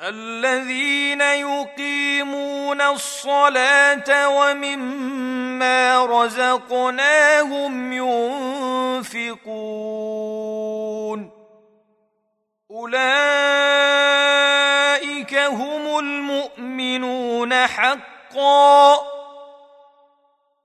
الذين يقيمون الصلاة ومما رزقناهم ينفقون. أولئك هم المؤمنون حقا.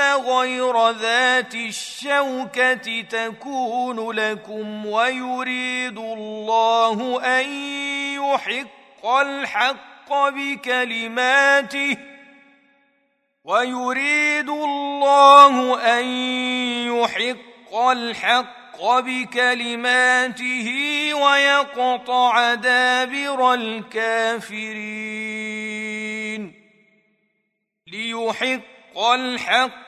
غير ذات الشوكة تكون لكم ويريد الله أن يحق الحق بكلماته ويريد الله أن يحق الحق بكلماته ويقطع دابر الكافرين ليحق الحق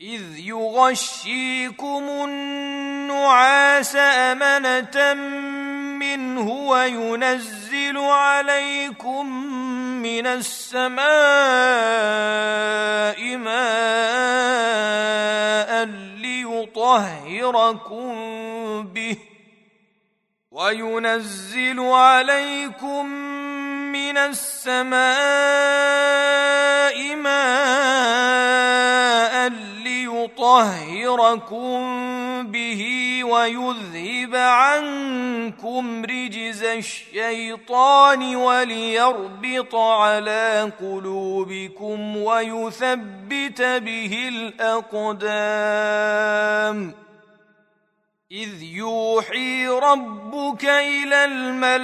إذ يغشيكم النعاس أمنة منه وينزل عليكم من السماء ماء ليطهركم به وينزل عليكم من السماء ماء ليطهركم به ويذهب عنكم رجز الشيطان وليربط على قلوبكم ويثبت به الأقدام. إذ يوحي ربك إلى الملائكة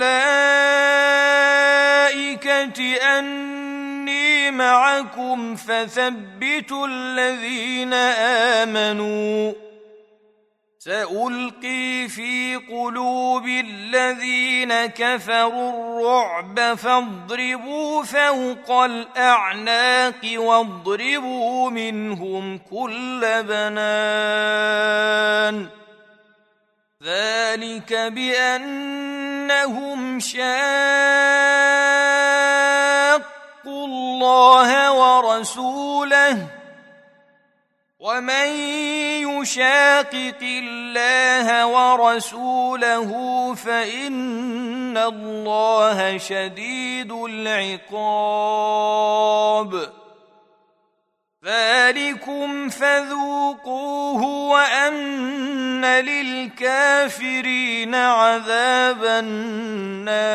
إني معكم فثبتوا الذين آمنوا. سألقي في قلوب الذين كفروا الرعب فاضربوا فوق الأعناق واضربوا منهم كل بنان. ذلك بأنهم شاقوا الله ورسوله ومن يشاقق الله ورسوله فإن الله شديد العقاب. ذلكم فذوقوه وأن للكافرين عذاب النار.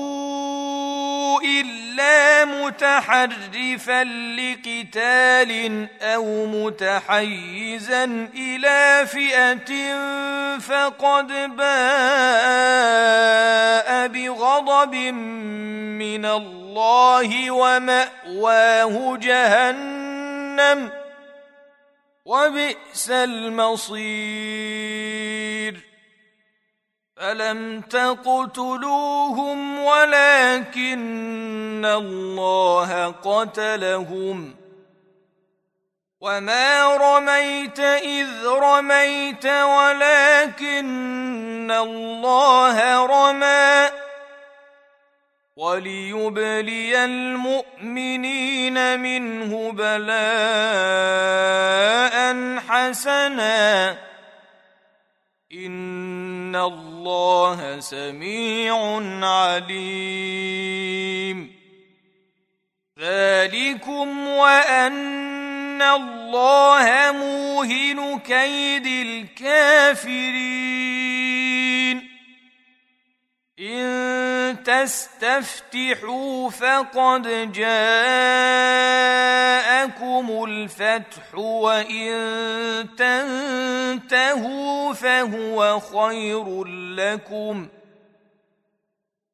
إلا متحرفا لقتال أو متحيزا إلى فئة فقد باء بغضب من الله ومأواه جهنم وبئس المصير. فلم تقتلوهم ولكن الله قتلهم وما رميت اذ رميت ولكن الله رمى وليبلي المؤمنين منه بلاء حسنا ان الله سميع عليم ذلكم وان الله موهن كيد الكافرين تستفتحوا فقد جاءكم الفتح وإن تنتهوا فهو خير لكم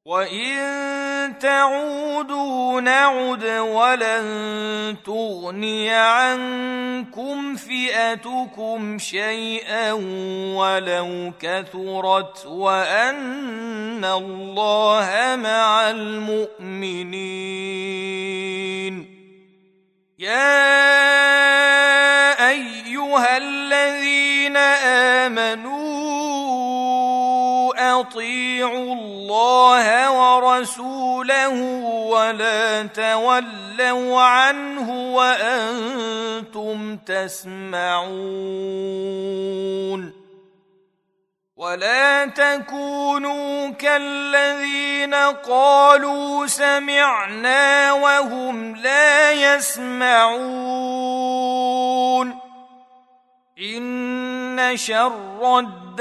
وان تعودوا نعد ولن تغني عنكم فئتكم شيئا ولو كثرت وان الله مع المؤمنين يا ايها الذين امنوا اطيعوا الله ورسوله ولا تولوا عنه وأنتم تسمعون ولا تكونوا كالذين قالوا سمعنا وهم لا يسمعون ان شر الدواب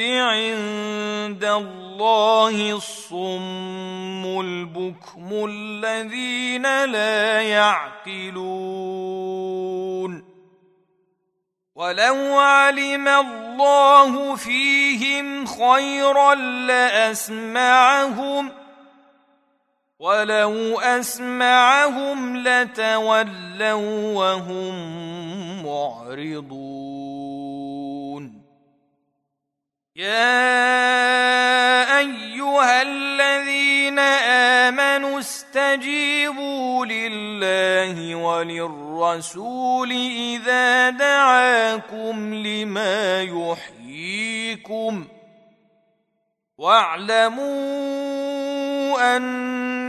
عند الله الصم البكم الذين لا يعقلون ولو علم الله فيهم خيرا لاسمعهم ولو أسمعهم لتولوا وهم معرضون. يا أيها الذين آمنوا استجيبوا لله وللرسول إذا دعاكم لما يحييكم. واعلموا أن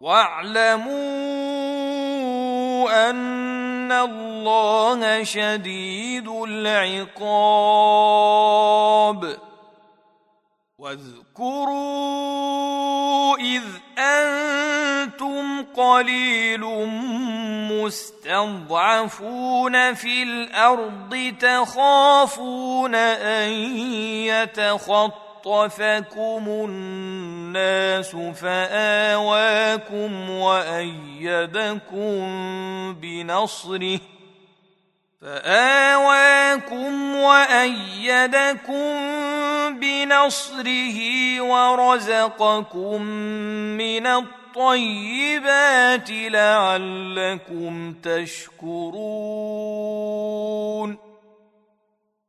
واعلموا أن الله شديد العقاب. واذكروا إذ أنتم قليل مستضعفون في الأرض تخافون أن يتخطفوا خطفكم الناس فآواكم وأيدكم بنصره فآواكم وأيدكم بنصره ورزقكم من الطيبات لعلكم تشكرون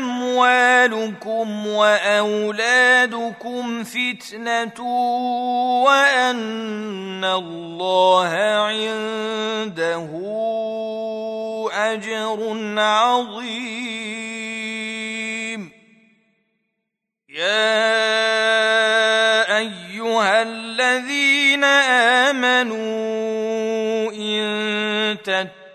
أموالكم وأولادكم فتنة وأن الله عنده أجر عظيم. يا أيها الذين آمنوا إن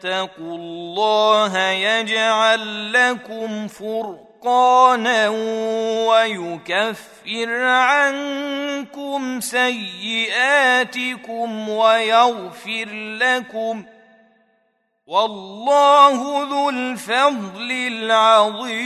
تتقوا الله يجعل لكم فرقا فرقانا ويكفر عنكم سيئاتكم ويغفر لكم والله ذو الفضل العظيم.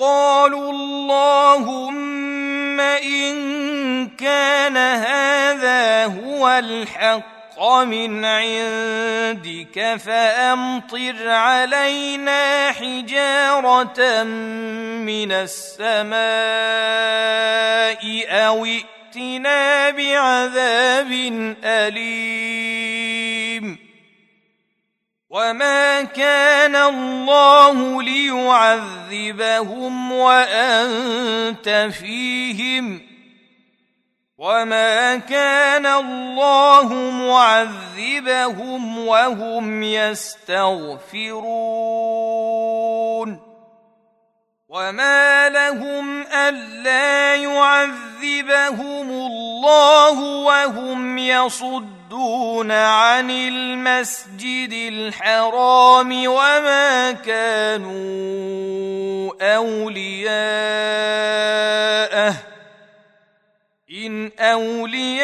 قالوا اللهم إن كان هذا هو الحق من عندك فأمطر علينا حجارة من السماء أو ائتنا بعذاب أليم. وما كان الله ليعذبهم وانت فيهم وما كان الله معذبهم وهم يستغفرون وما لهم الا يعذبهم الله وهم يصدون عن المسجد الحرام وما كانوا اولياءه ان اولياؤه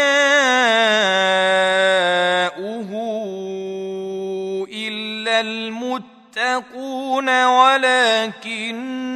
الا المتقون ولكن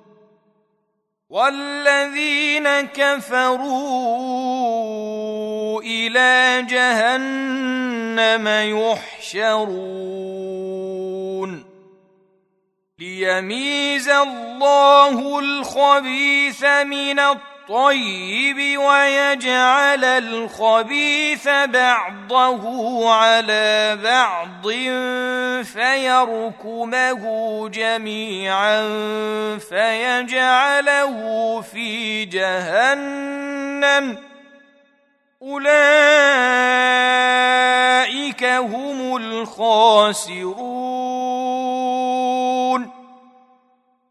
والذين كفروا إلى جهنم يحشرون. ليميز الله الخبيث من الطيب. ويجعل الخبيث بعضه على بعض فيركمه جميعا فيجعله في جهنم. أولئك هم الخاسرون.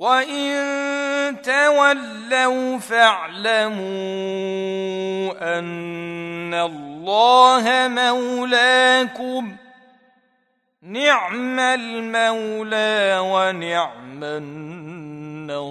وان تولوا فاعلموا ان الله مولاكم نعم المولى ونعم النصير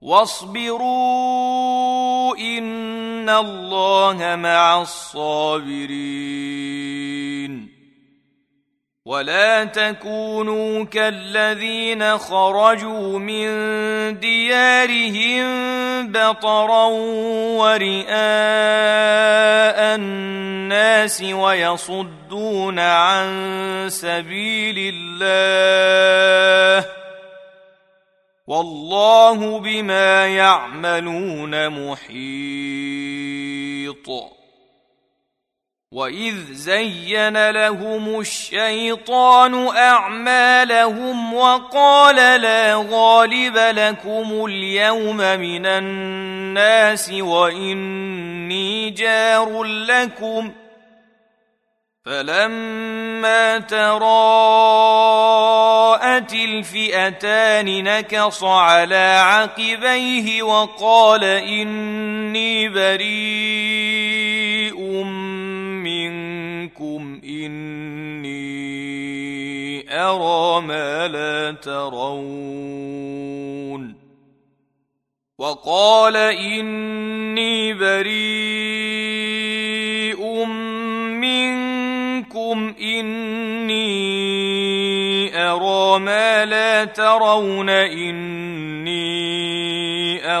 واصبروا إن الله مع الصابرين. ولا تكونوا كالذين خرجوا من ديارهم بطرا ورئاء الناس ويصدون عن سبيل الله. والله بما يعملون محيط. وإذ زين لهم الشيطان أعمالهم وقال لا غالب لكم اليوم من الناس وإني جار لكم فلما تراءت الفئتان نكص على عقبيه وقال اني بريء منكم اني ارى ما لا ترون وقال اني بريء أرى ما لا ترون إني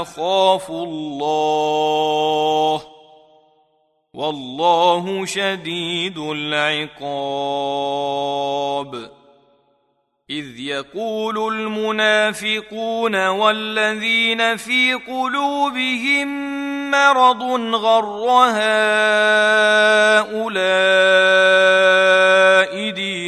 أخاف الله والله شديد العقاب إذ يقول المنافقون والذين في قلوبهم مرض غر هؤلاء دينهم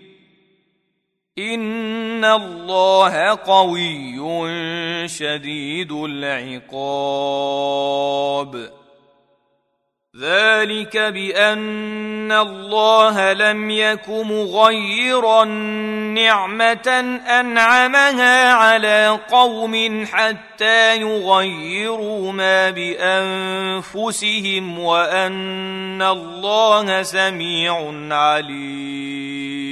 ان الله قوي شديد العقاب ذلك بان الله لم يك مغيرا نعمه انعمها على قوم حتى يغيروا ما بانفسهم وان الله سميع عليم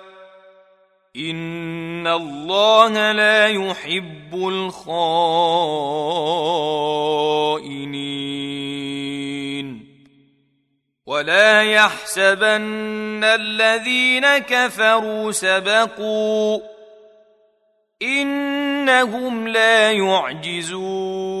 ان الله لا يحب الخائنين ولا يحسبن الذين كفروا سبقوا انهم لا يعجزون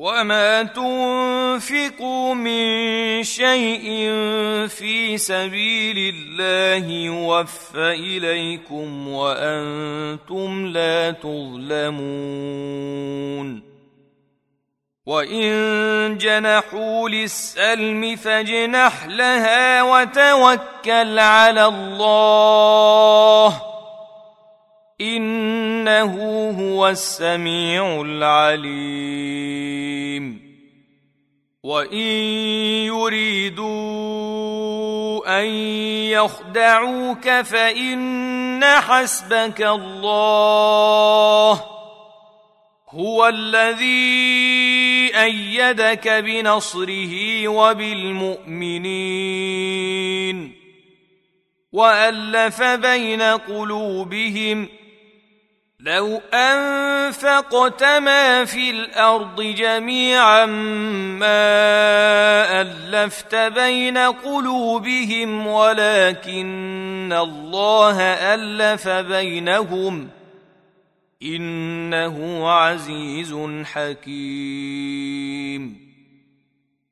وما تنفقوا من شيء في سبيل الله يوفى اليكم وأنتم لا تظلمون وان جنحوا للسلم فاجنح لها وتوكل على الله إنه هو السميع العليم. وإن يريدوا أن يخدعوك فإن حسبك الله. هو الذي أيدك بنصره وبالمؤمنين. وألف بين قلوبهم لو أنفقت ما في الأرض جميعا ما ألفت بين قلوبهم ولكن الله ألف بينهم إنه عزيز حكيم.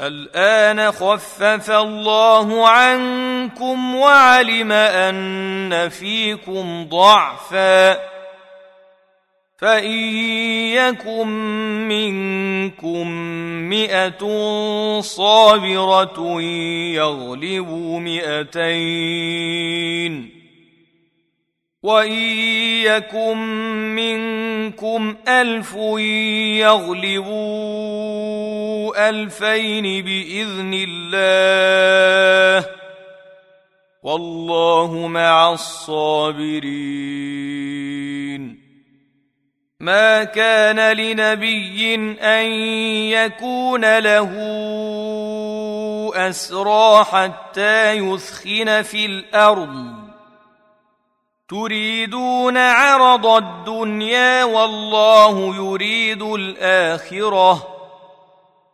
الآن خفف الله عنكم وعلم أن فيكم ضعفا فإن يكن منكم مئة صابرة يغلبوا مئتين وان يكن منكم الف يغلبوا الفين باذن الله والله مع الصابرين ما كان لنبي ان يكون له اسرى حتى يثخن في الأرض تريدون عرض الدنيا والله يريد الآخرة.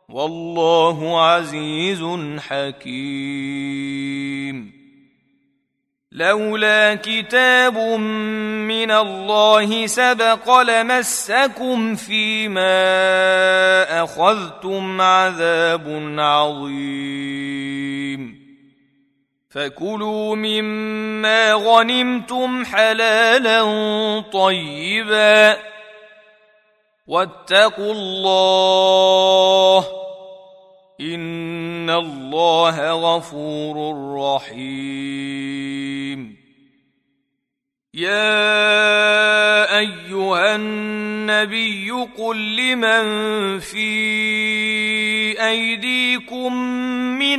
والله عزيز حكيم. لولا كتاب من الله سبق لمسكم فيما أخذتم عذاب عظيم. فكلوا مما غنمتم حلالا طيبا واتقوا الله ان الله غفور رحيم يا ايها النبي قل لمن في ايديكم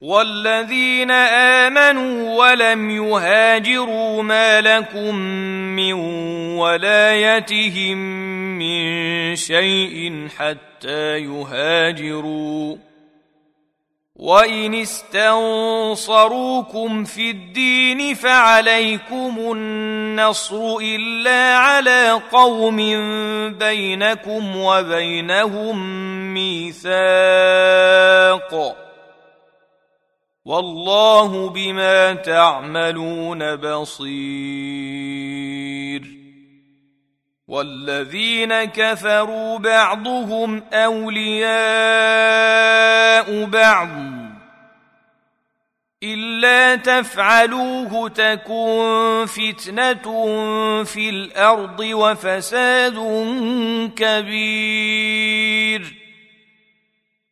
والذين آمنوا ولم يهاجروا ما لكم من ولايتهم من شيء حتى يهاجروا. وان استنصروكم في الدين فعليكم النصر الا على قوم بينكم وبينهم ميثاق والله بما تعملون بصير. والذين كفروا بعضهم أولياء بعض. إلا تفعلوه تكن فتنة في الأرض وفساد كبير.